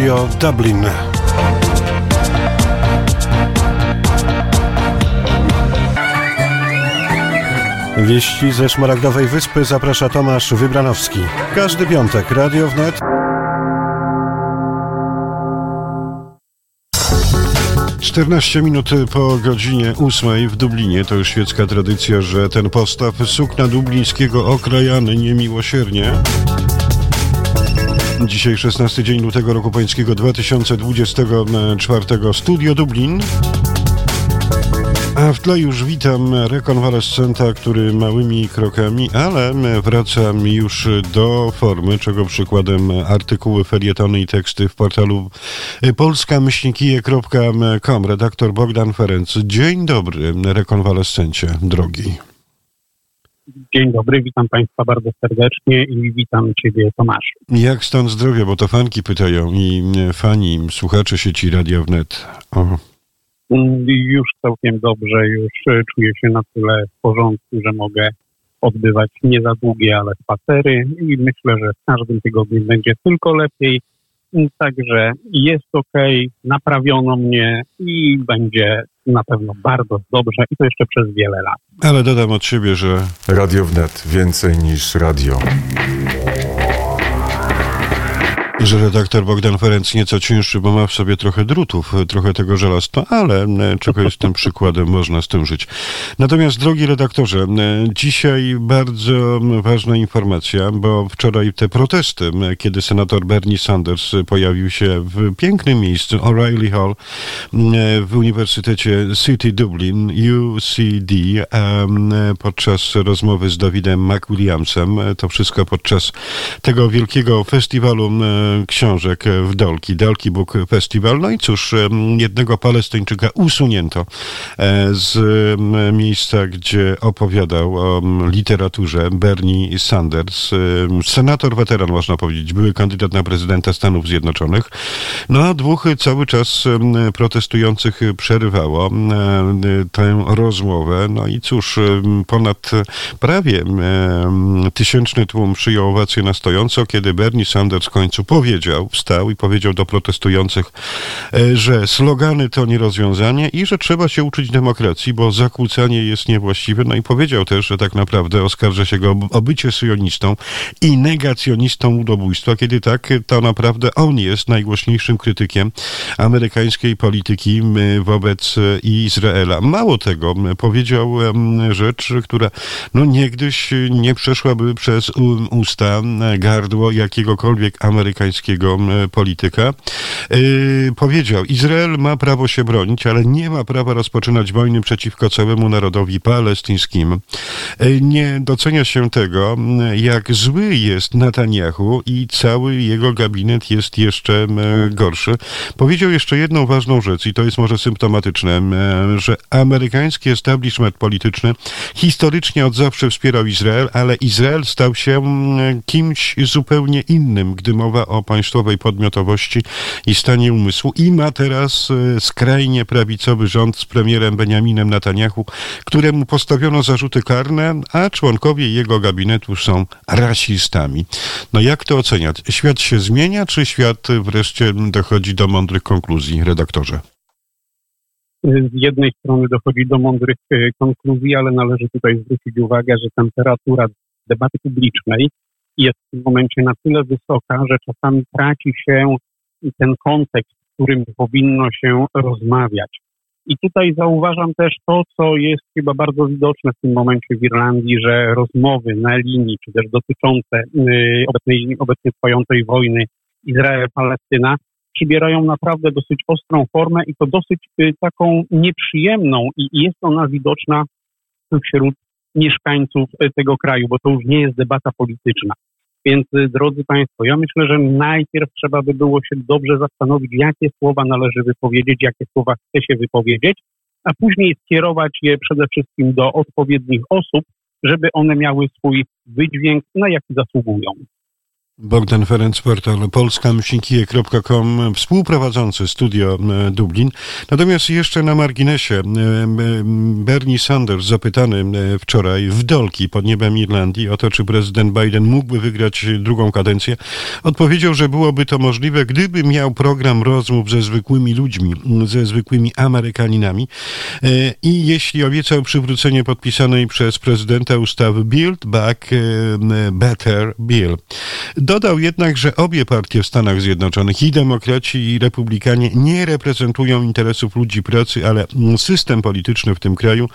Studio Dublin. Wieści ze Szmaragdowej Wyspy zaprasza Tomasz Wybranowski. Każdy piątek Radio Wnet. Czternaście minut po godzinie ósmej w Dublinie to już świecka tradycja, że ten postaw sukna dublińskiego okrajany niemiłosiernie. Dzisiaj 16 dzień lutego roku pańskiego 2024 Studio Dublin. A w tle już witam rekonwalescenta, który małymi krokami, ale wraca już do formy, czego przykładem artykuły, felietony i teksty w portalu polskamyślnikije.com. Redaktor Bogdan Ferenc. Dzień dobry, rekonwalescencie, drogi. Dzień dobry, witam Państwa bardzo serdecznie i witam Ciebie, Tomasz. Jak stan zdrowia, bo to fanki pytają i fani, słuchacze sieci Radio Wnet. O. Już całkiem dobrze, już czuję się na tyle w porządku, że mogę odbywać nie za długie, ale spacery i myślę, że w każdym tygodniu będzie tylko lepiej. Także jest ok, naprawiono mnie i będzie na pewno bardzo dobrze i to jeszcze przez wiele lat. Ale dodam od siebie, że Radio Wnet więcej niż radio że redaktor Bogdan Ferenc nieco cięższy, bo ma w sobie trochę drutów, trochę tego żelastwa, ale e, czego jest tym przykładem, można z tym żyć. Natomiast, drogi redaktorze, e, dzisiaj bardzo ważna informacja, bo wczoraj te protesty, kiedy senator Bernie Sanders pojawił się w pięknym miejscu, O'Reilly Hall, w Uniwersytecie City Dublin, UCD, podczas rozmowy z Dawidem McWilliamsem, to wszystko podczas tego wielkiego festiwalu książek w Dolki, Dolki Book Festival. No i cóż, jednego Palestyńczyka usunięto e, z miejsca, gdzie opowiadał o literaturze Bernie Sanders, senator weteran, można powiedzieć, były kandydat na prezydenta Stanów Zjednoczonych. No a dwóch cały czas protestujących przerywało tę rozmowę. No i cóż, ponad prawie tysięczny tłum przyjął owację na stojąco, kiedy Bernie Sanders w końcu powiedział, powiedział, wstał i powiedział do protestujących, e, że slogany to nie rozwiązanie i że trzeba się uczyć demokracji, bo zakłócanie jest niewłaściwe. No i powiedział też, że tak naprawdę oskarża się go o bycie syjonistą i negacjonistą ludobójstwa, kiedy tak, to naprawdę on jest najgłośniejszym krytykiem amerykańskiej polityki wobec Izraela. Mało tego, powiedział rzecz, która no niegdyś nie przeszłaby przez usta gardło jakiegokolwiek amerykańskiego amerykańskiego polityka, yy, powiedział, Izrael ma prawo się bronić, ale nie ma prawa rozpoczynać wojny przeciwko całemu narodowi palestyńskiemu. Yy, nie docenia się tego, jak zły jest Netanyahu i cały jego gabinet jest jeszcze gorszy. Powiedział jeszcze jedną ważną rzecz i to jest może symptomatyczne, że amerykański establishment polityczny historycznie od zawsze wspierał Izrael, ale Izrael stał się kimś zupełnie innym, gdy mowa o państwowej podmiotowości i stanie umysłu i ma teraz e, skrajnie prawicowy rząd z premierem Benjaminem Netanyahu, któremu postawiono zarzuty karne, a członkowie jego gabinetu są rasistami. No jak to oceniać? Świat się zmienia, czy świat wreszcie dochodzi do mądrych konkluzji, redaktorze? Z jednej strony dochodzi do mądrych e, konkluzji, ale należy tutaj zwrócić uwagę, że temperatura debaty publicznej jest w tym momencie na tyle wysoka, że czasami traci się ten kontekst, w którym powinno się rozmawiać. I tutaj zauważam też to, co jest chyba bardzo widoczne w tym momencie w Irlandii, że rozmowy na linii, czy też dotyczące y, obecnej, obecnie trwającej wojny Izrael-Palestyna, przybierają naprawdę dosyć ostrą formę i to dosyć y, taką nieprzyjemną i jest ona widoczna wśród mieszkańców y, tego kraju, bo to już nie jest debata polityczna. Więc y, drodzy Państwo, ja myślę, że najpierw trzeba by było się dobrze zastanowić, jakie słowa należy wypowiedzieć, jakie słowa chce się wypowiedzieć, a później skierować je przede wszystkim do odpowiednich osób, żeby one miały swój wydźwięk, na jaki zasługują. Bogdan Ferenc, portal polska-kije.com, współprowadzący studio e, Dublin. Natomiast jeszcze na marginesie, e, Bernie Sanders zapytany e, wczoraj w Dolki pod niebem Irlandii o to, czy prezydent Biden mógłby wygrać drugą kadencję, odpowiedział, że byłoby to możliwe, gdyby miał program rozmów ze zwykłymi ludźmi, ze zwykłymi Amerykaninami i jeśli obiecał przywrócenie podpisanej przez prezydenta ustawy Build Back Better Bill. Dodał jednak, że obie partie w Stanach Zjednoczonych, i demokraci, i republikanie, nie reprezentują interesów ludzi pracy, ale system polityczny w tym kraju,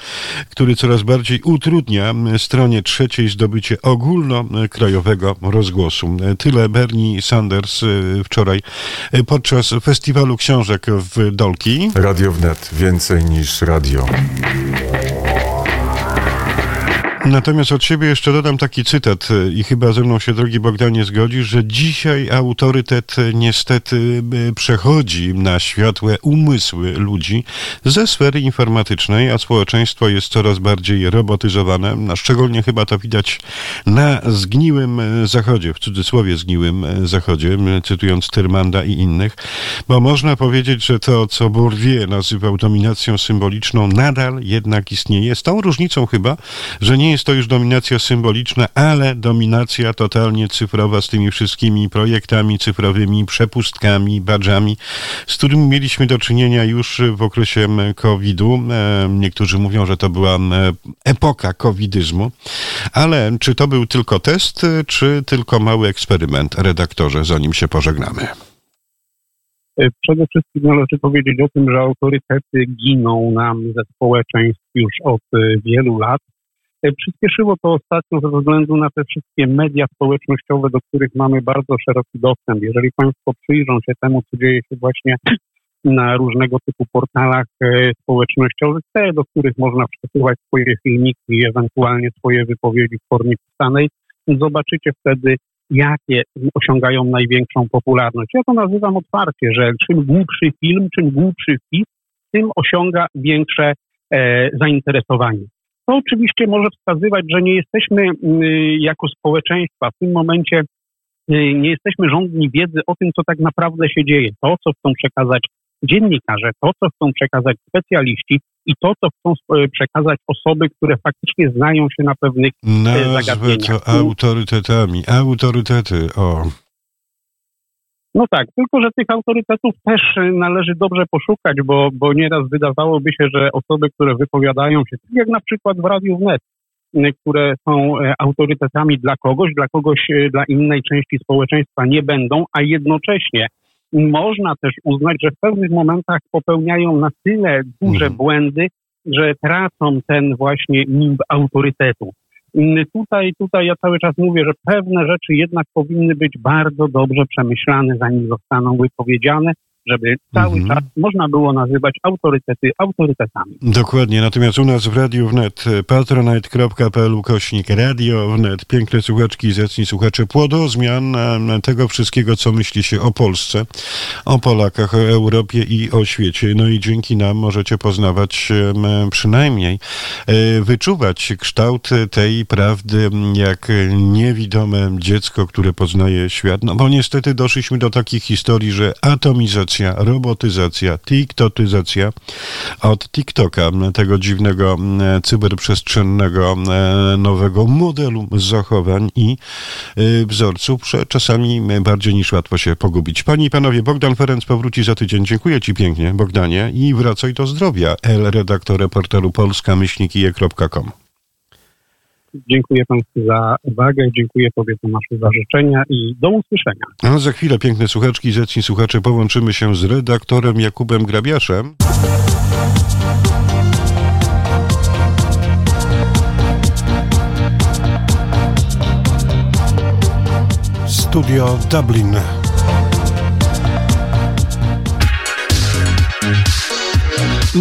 który coraz bardziej utrudnia stronie trzeciej zdobycie ogólnokrajowego rozgłosu. Tyle Bernie Sanders y, wczoraj y, podczas festiwalu książek w Dolki. Radio wnet więcej niż radio. Natomiast od siebie jeszcze dodam taki cytat i chyba ze mną się, drogi Bogdanie, zgodzisz, że dzisiaj autorytet niestety e, przechodzi na światłe umysły ludzi ze sfery informatycznej, a społeczeństwo jest coraz bardziej robotyzowane. No, szczególnie chyba to widać na zgniłym e, zachodzie, w cudzysłowie zgniłym e, zachodzie, cytując Tyrmanda i innych, bo można powiedzieć, że to, co Bourdieu nazywał dominacją symboliczną, nadal jednak istnieje. Z tą różnicą chyba, że nie jest to już dominacja symboliczna, ale dominacja totalnie cyfrowa z tymi wszystkimi projektami cyfrowymi, przepustkami, badżami, z którymi mieliśmy do czynienia już w okresie COVID-u. E, niektórzy mówią, że to była epoka covidyzmu, ale czy to był tylko test, czy tylko mały eksperyment, redaktorze, zanim się pożegnamy? E, przede wszystkim należy powiedzieć o tym, że autorytety giną nam ze społeczeństw już od e, wielu lat. E, przyspieszyło to ostatnio ze względu na te wszystkie media społecznościowe, do których mamy bardzo szeroki dostęp. Jeżeli Państwo przyjrzą się temu, co dzieje się właśnie na różnego typu portalach e, społecznościowych, te, do których można przesyłać swoje filmiki ewentualnie swoje wypowiedzi w formie pisanej, zobaczycie wtedy, jakie osiągają największą popularność. Ja to nazywam otwarcie, że czym głupszy film, czym głupszy wpis, tym osiąga większe e, zainteresowanie. To oczywiście może wskazywać, że nie jesteśmy mm, jako społeczeństwa w tym momencie y, nie jesteśmy rządni wiedzy o tym, co tak naprawdę się dzieje, to, co chcą przekazać dziennikarze, to, co chcą przekazać specjaliści i to, co chcą przekazać osoby, które faktycznie znają się na pewnych e, Nazwę zagadnieniach. to autorytetami. Autorytety, o. No tak, tylko że tych autorytetów też należy dobrze poszukać, bo, bo nieraz wydawałoby się, że osoby, które wypowiadają się, tak jak na przykład w Radiu Wnet, które są e, autorytetami dla kogoś, dla kogoś, e, dla innej części społeczeństwa nie będą, a jednocześnie można też uznać, że w pewnych momentach popełniają na tyle duże mhm. błędy, że tracą ten właśnie nimb autorytetu. Tutaj, tutaj ja cały czas mówię, że pewne rzeczy jednak powinny być bardzo dobrze przemyślane, zanim zostaną wypowiedziane, żeby cały mhm. czas można było nazywać autorytety autorytetami. Dokładnie, natomiast u nas w Radiu Wnet patronite.pl kośnik Radio Wnet, piękne słuchaczki i zacni słuchacze, płodozmian tego wszystkiego, co myśli się o Polsce, o Polakach, o Europie i o świecie. No i dzięki nam możecie poznawać przynajmniej, e, wyczuwać kształt tej prawdy, jak niewidome dziecko, które poznaje świat. No bo niestety doszliśmy do takich historii, że atomizacja robotyzacja, tiktotyzacja od TikToka, tego dziwnego cyberprzestrzennego nowego modelu zachowań i y, wzorców, czasami bardziej niż łatwo się pogubić. Panie i panowie, Bogdan Ferenc powróci za tydzień. Dziękuję ci pięknie, Bogdanie, i wracaj do zdrowia. L, redaktor portalu polska-je.com. Dziękuję Państwu za uwagę, dziękuję Tobie Tomaszu za życzenia i do usłyszenia. A za chwilę piękne słuchaczki, zacni słuchacze, połączymy się z redaktorem Jakubem Grabiaszem. Studio Dublin.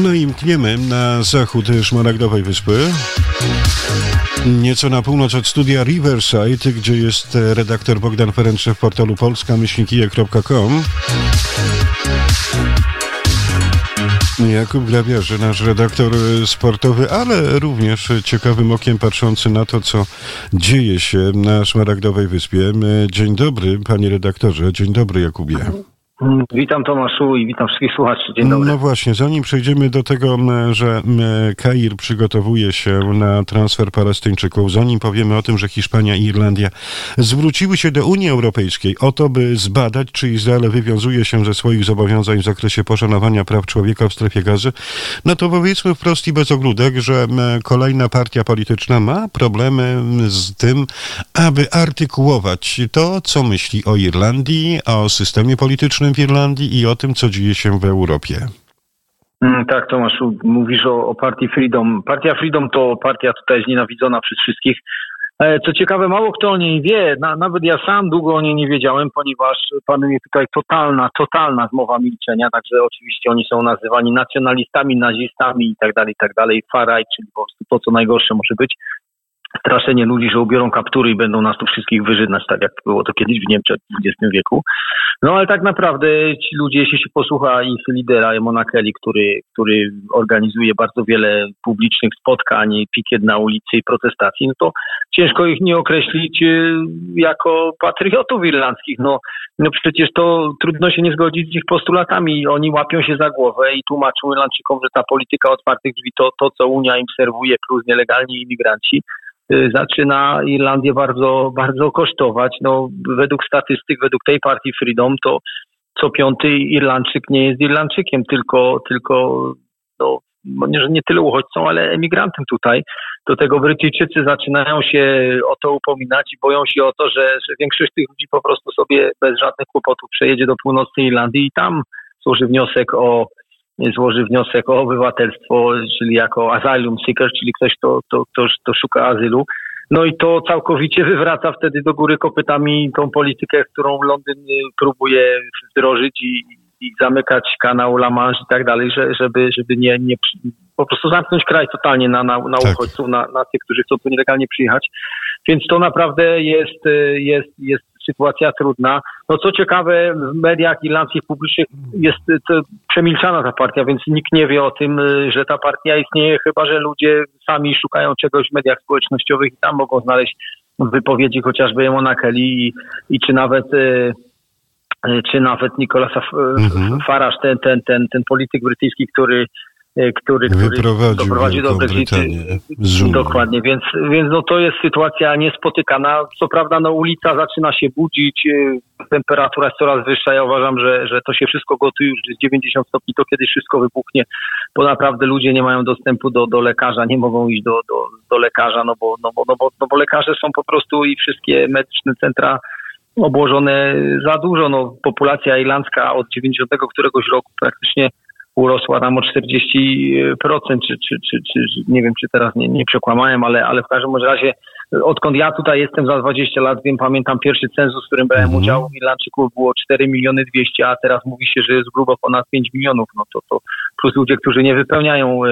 No i mkniemy na zachód Szmaragdowej Wyspy. Nieco na północ od studia Riverside, gdzie jest redaktor Bogdan Ferenc w portalu polska-myślnikije.com. Jakub Grabiarzy, nasz redaktor sportowy, ale również ciekawym okiem patrzący na to, co dzieje się na Szmaragdowej Wyspie. Dzień dobry, panie redaktorze. Dzień dobry, Jakubie. Witam Tomaszu i witam wszystkich słuchaczy. Dzień dobry. No właśnie, zanim przejdziemy do tego, że Kair przygotowuje się na transfer Palestyńczyków, zanim powiemy o tym, że Hiszpania i Irlandia zwróciły się do Unii Europejskiej o to, by zbadać, czy Izrael wywiązuje się ze swoich zobowiązań w zakresie poszanowania praw człowieka w strefie gazy, no to powiedzmy wprost i bez ogródek, że kolejna partia polityczna ma problemy z tym, aby artykułować to, co myśli o Irlandii, o systemie politycznym w Irlandii i o tym, co dzieje się w Europie. Mm, tak, Tomaszu, mówisz o, o partii Freedom. Partia Freedom to partia tutaj znienawidzona przez wszystkich. E, co ciekawe, mało kto o niej wie, Na, nawet ja sam długo o niej nie wiedziałem, ponieważ panuje tutaj totalna, totalna zmowa milczenia, także oczywiście oni są nazywani nacjonalistami, nazistami i tak dalej, i tak dalej, faraj, czyli po prostu to, co najgorsze może być straszenie ludzi, że ubiorą kaptury i będą nas tu wszystkich wyżynać, tak jak było to kiedyś w Niemczech w XX wieku. No ale tak naprawdę ci ludzie, jeśli się posłucha ich lidera Emona Kelly, który, który organizuje bardzo wiele publicznych spotkań, pikiet na ulicy i protestacji, no to ciężko ich nie określić y, jako patriotów irlandzkich. No, no przecież to trudno się nie zgodzić z ich postulatami. Oni łapią się za głowę i tłumaczą Irlandczykom, że ta polityka otwartych drzwi to, to co Unia im serwuje, plus nielegalni imigranci, zaczyna Irlandię bardzo, bardzo kosztować. No, według statystyk, według tej partii Freedom, to co piąty Irlandczyk nie jest Irlandczykiem, tylko, tylko no, nie, nie tyle uchodźcą, ale emigrantem tutaj. Do tego Brytyjczycy zaczynają się o to upominać i boją się o to, że, że większość tych ludzi po prostu sobie bez żadnych kłopotów przejedzie do północnej Irlandii i tam złoży wniosek o złoży wniosek o obywatelstwo, czyli jako asylum seeker, czyli ktoś, kto, kto, kto, kto szuka azylu. No i to całkowicie wywraca wtedy do góry kopytami tą politykę, którą Londyn y, próbuje wdrożyć i, i zamykać kanał La Manche i tak dalej, że, żeby, żeby nie, nie po prostu zamknąć kraj totalnie na, na, na tak. uchodźców, na, na tych, którzy chcą tu nielegalnie przyjechać. Więc to naprawdę jest, y, jest, jest sytuacja trudna. No co ciekawe, w mediach irlandzkich publicznych jest przemilczana ta partia, więc nikt nie wie o tym, y, że ta partia istnieje, chyba że ludzie sami szukają czegoś w mediach społecznościowych i tam mogą znaleźć wypowiedzi chociażby Emona Kelly i, i czy nawet y, czy nawet Nicolasa mhm. Farage, ten, ten, ten, ten polityk brytyjski, który E, który, który doprowadził do Brexitu. Dokładnie, więc, więc no to jest sytuacja niespotykana. Co prawda no ulica zaczyna się budzić, e, temperatura jest coraz wyższa. Ja uważam, że, że to się wszystko gotuje już jest 90 stopni, to kiedyś wszystko wybuchnie, bo naprawdę ludzie nie mają dostępu do, do lekarza, nie mogą iść do, do, do lekarza, no bo, no, bo, no, bo, no bo lekarze są po prostu i wszystkie medyczne centra obłożone za dużo. No, populacja irlandzka od 90 któregoś roku praktycznie urosła tam o 40%, czy, czy, czy, czy nie wiem, czy teraz nie, nie przekłamałem, ale, ale w każdym razie odkąd ja tutaj jestem za 20 lat, wiem, pamiętam pierwszy cenzus, w którym brałem -hmm. udział, Irlandczyków było 4 miliony 200, a teraz mówi się, że jest grubo ponad 5 milionów, no to, to plus ludzie, którzy nie wypełniają e,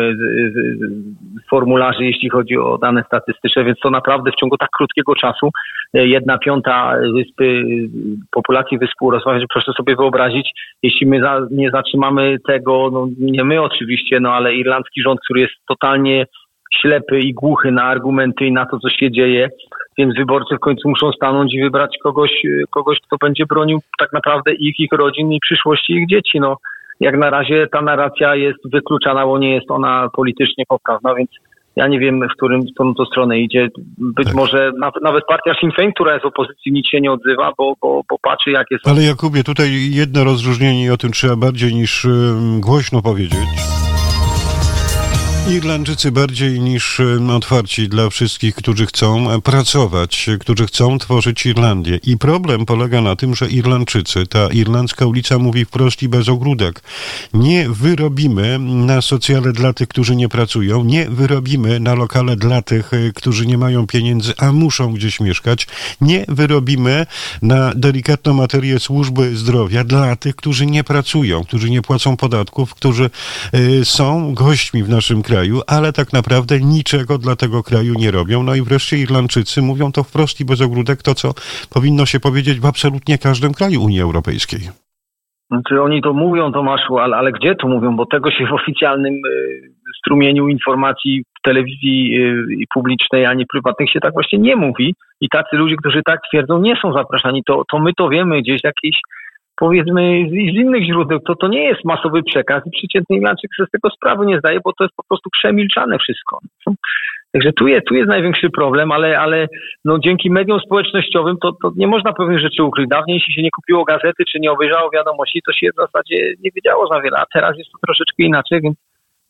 formularzy, jeśli chodzi o dane statystyczne, więc to naprawdę w ciągu tak krótkiego czasu e, jedna piąta wyspy, populacji wyspy urosła, proszę sobie wyobrazić, jeśli my nie zatrzymamy tego, no nie my oczywiście, no ale irlandzki rząd, który jest totalnie ślepy i głuchy na argumenty i na to, co się dzieje, więc wyborcy w końcu muszą stanąć i wybrać kogoś, kogoś kto będzie bronił tak naprawdę ich, ich rodzin i przyszłości ich dzieci. No, jak na razie ta narracja jest wykluczana, bo nie jest ona politycznie poprawna, więc ja nie wiem, w którym w to stronę idzie. Być tak. może nawet, partia Sinn Féin, która jest w opozycji, nic się nie odzywa, bo, bo, bo patrzy, jak jest. Ale Jakubie, tutaj jedno rozróżnienie i o tym trzeba bardziej niż głośno powiedzieć. Irlandczycy bardziej niż otwarci dla wszystkich, którzy chcą e, pracować, którzy chcą tworzyć Irlandię. I problem polega na tym, że Irlandczycy, ta irlandzka ulica mówi wprost i bez ogródek, nie wyrobimy na socjale dla tych, którzy nie pracują, nie wyrobimy na lokale dla tych, e, którzy nie mają pieniędzy, a muszą gdzieś mieszkać, nie wyrobimy na delikatną materię służby zdrowia dla tych, którzy nie pracują, którzy nie płacą podatków, którzy e, są gośćmi w naszym kraju kraju, ale tak naprawdę niczego dla tego kraju nie robią. No i wreszcie Irlandczycy mówią to wprost i bez ogródek to, co powinno się powiedzieć w absolutnie każdym kraju Unii Europejskiej. Znaczy oni to mówią, Tomaszu, ale, ale gdzie to mówią? Bo tego się w oficjalnym y, strumieniu informacji w telewizji y, publicznej ani prywatnych się tak właśnie nie mówi. I tacy ludzie, którzy tak twierdzą, nie są zapraszani. To, to my to wiemy gdzieś jakieś powiedzmy z, z innych źródeł. To, to nie jest masowy przekaz i przeciętny Irlandczyk sobie z tego sprawy nie zdaje, bo to jest po prostu przemilczane wszystko. Także tu jest, tu jest największy problem, ale, ale no dzięki mediom społecznościowym to, to nie można pewnych rzeczy ukryć. Dawniej, jeśli się nie kupiło gazety, czy nie obejrzało wiadomości, to się w zasadzie nie wiedziało za wiele, a teraz jest to troszeczkę inaczej, więc,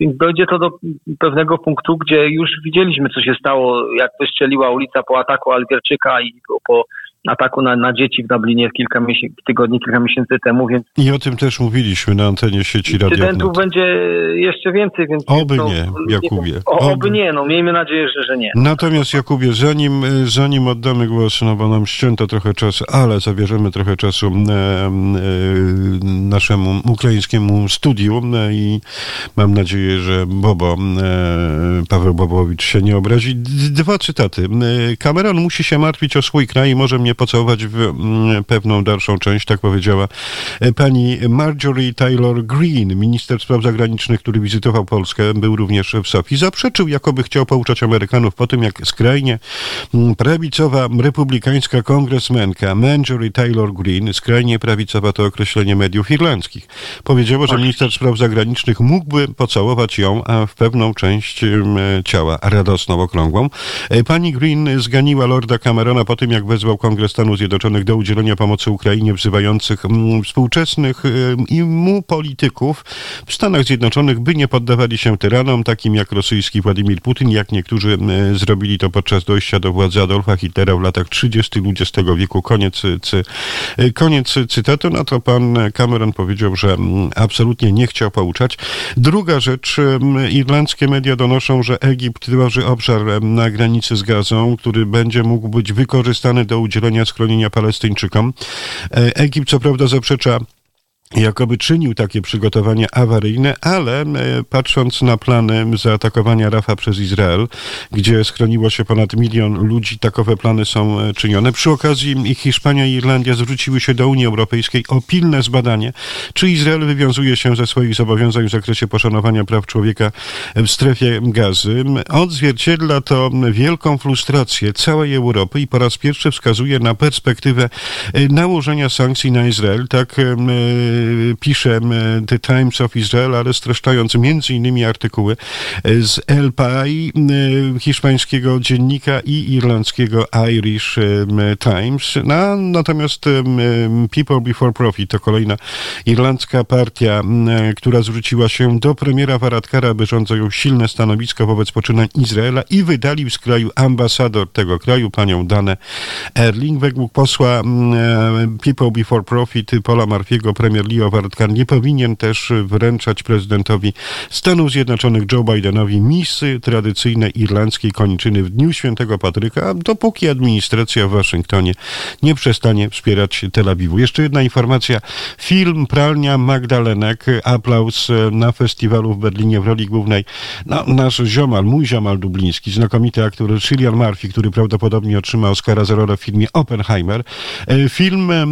więc dojdzie to do pewnego punktu, gdzie już widzieliśmy, co się stało, jak wystrzeliła ulica po ataku Algierczyka i po, po ataku na, na dzieci w Dublinie kilka miesięcy, tygodni, kilka miesięcy temu, więc... I o tym też mówiliśmy na antenie sieci radiowej. Incydentów będzie jeszcze więcej, więc... Oby no, nie, Jakubie. O, oby. oby nie, no miejmy nadzieję, że, że nie. Natomiast Jakubie, zanim, zanim oddamy głos, no bo nam ścięto trochę czasu, ale zabierzemy trochę czasu e, e, naszemu ukraińskiemu studiu e, i mam nadzieję, że Bobo, Paweł Bobowicz się nie obrazi. Dwa cytaty. Cameron musi się martwić o swój kraj i może mnie pocałować w mm, pewną dalszą część, tak powiedziała e, pani Marjorie Taylor Greene, minister spraw zagranicznych, który wizytował Polskę, był również w Sofii. Zaprzeczył, jakoby chciał pouczać Amerykanów po tym, jak skrajnie mm, prawicowa republikańska kongresmenka Marjorie Taylor Greene, skrajnie prawicowa to określenie mediów irlandzkich, powiedziała, że minister spraw zagranicznych mógłby pocałować ją a w pewną część mm, ciała radosną, okrągłą. E, pani Green zganiła Lorda Camerona po tym, jak wezwał Kongres Stanów Zjednoczonych do udzielenia pomocy Ukrainie, wzywających mm, współczesnych y, i mu polityków w Stanach Zjednoczonych, by nie poddawali się tyranom, takim jak rosyjski Władimir Putin, jak niektórzy y, zrobili to podczas dojścia do władzy Adolfa Hitlera w latach 30. XX wieku. Koniec, cy, y, koniec cytatu. No to pan Cameron powiedział, że mm, absolutnie nie chciał pouczać. Druga rzecz, irlandzkie media donoszą, że Egipt tworzy obszar na granicy z Gazą, który będzie mógł być wykorzystany do udzielenia udzielenia schronienia Palestyńczykom. E, Egipt co prawda zaprzecza jakoby czynił takie przygotowania awaryjne, ale e, patrząc na plany zaatakowania Rafa przez Izrael, gdzie schroniło się ponad milion ludzi, takowe plany są e, czynione. Przy okazji Hiszpania i Irlandia zwróciły się do Unii Europejskiej o pilne zbadanie, czy Izrael wywiązuje się ze swoich zobowiązań w zakresie poszanowania praw człowieka w strefie gazy. Odzwierciedla to wielką frustrację całej Europy i po raz pierwszy wskazuje na perspektywę e, nałożenia sankcji na Izrael. Tak pisze The Times of Israel, ale streszczając między innymi artykuły z El Pai, hiszpańskiego dziennika i irlandzkiego Irish Times. No, natomiast People Before Profit to kolejna irlandzka partia, która zwróciła się do premiera Varadkara, by rząd zajął silne stanowisko wobec poczynań Izraela i wydalił z kraju ambasador tego kraju, panią Danę Erling. Według posła People Before Profit Paula Marfiego, premier Leo Varadkar nie powinien też wręczać prezydentowi Stanów Zjednoczonych Joe Bidenowi misy tradycyjnej irlandzkiej koniczyny w Dniu Świętego Patryka, dopóki administracja w Waszyngtonie nie przestanie wspierać Tel Awiwu. Jeszcze jedna informacja. Film Pralnia Magdalenek, aplauz na festiwalu w Berlinie w roli głównej. No, nasz ziomal, mój ziomal dubliński, znakomity aktor Cillian Murphy, który prawdopodobnie otrzyma Oscara za rolę w filmie Oppenheimer. E, film e,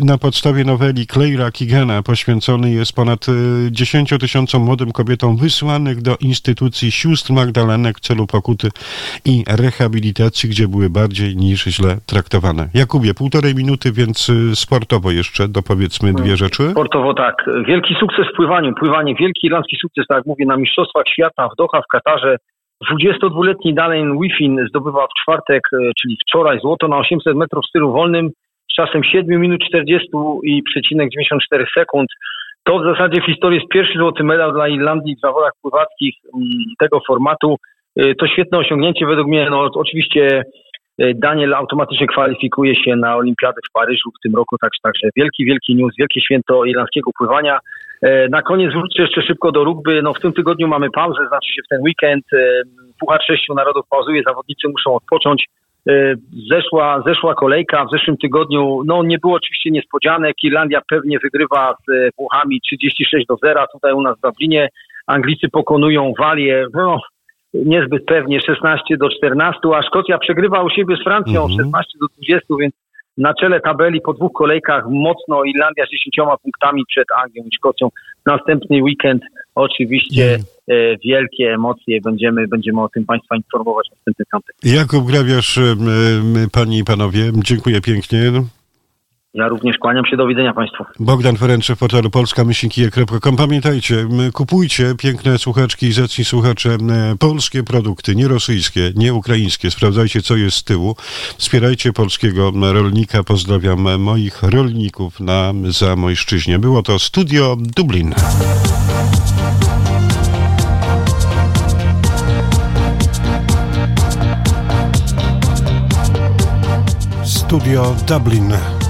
na podstawie noweli Claira Kigana poświęcony jest ponad 10 y, tysiącom młodym kobietom wysłanych do instytucji sióstr Magdalenek w celu pokuty i rehabilitacji, gdzie były bardziej niż źle traktowane. Jakubie, półtorej minuty, więc y, sportowo jeszcze dopowiedzmy dwie rzeczy. Sportowo tak. Wielki sukces w pływaniu. Pływanie, wielki irlandzki sukces, tak jak mówię, na Mistrzostwach Świata w Doha, w Katarze. 22-letni Dalen Wiffin zdobywa w czwartek, y, czyli wczoraj, złoto na 800 metrów w stylu wolnym czasem 7 minut 40 i przecinek 94 sekund. To w zasadzie w historii jest pierwszy złoty medal dla Irlandii w zawodach pływackich mm, tego formatu. Y, to świetne osiągnięcie według mnie. No, oczywiście y, Daniel automatycznie kwalifikuje się na Olimpiadę w Paryżu w tym roku, także, także wielki, wielki news, wielkie święto irlandzkiego pływania. Y, na koniec wrócę jeszcze szybko do rugby. No, w tym tygodniu mamy pauzę, znaczy się w ten weekend Puchar Sześciu Narodów pauzuje, zawodnicy muszą odpocząć. E, zeszła, zeszła kolejka w zeszłym tygodniu, no nie było oczywiście niespodzianek. Irlandia pewnie wygrywa z e, Włochami 36 do 0 tutaj u nas w Dublinie. Anglicy pokonują Walię, no niezbyt pewnie 16 do 14, a Szkocja przegrywa u siebie z Francją -hmm. 16 do 20, więc na czele tabeli po dwóch kolejkach mocno Irlandia z 10 punktami przed Anglią i Szkocją. Następny weekend oczywiście wielkie emocje. Będziemy, będziemy o tym Państwa informować w następnym piątek. Jakub Grabiarz, e, m, Panie i Panowie, dziękuję pięknie. Ja również kłaniam się. Do widzenia Państwu. Bogdan Ferenczy w portalu polska-kije.com. Pamiętajcie, kupujcie piękne słuchaczki i zacni słuchacze polskie produkty, nie rosyjskie, nie ukraińskie. Sprawdzajcie, co jest z tyłu. Wspierajcie polskiego rolnika. Pozdrawiam moich rolników na Zamojszczyźnie. Było to Studio Dublin. Studio Dublin.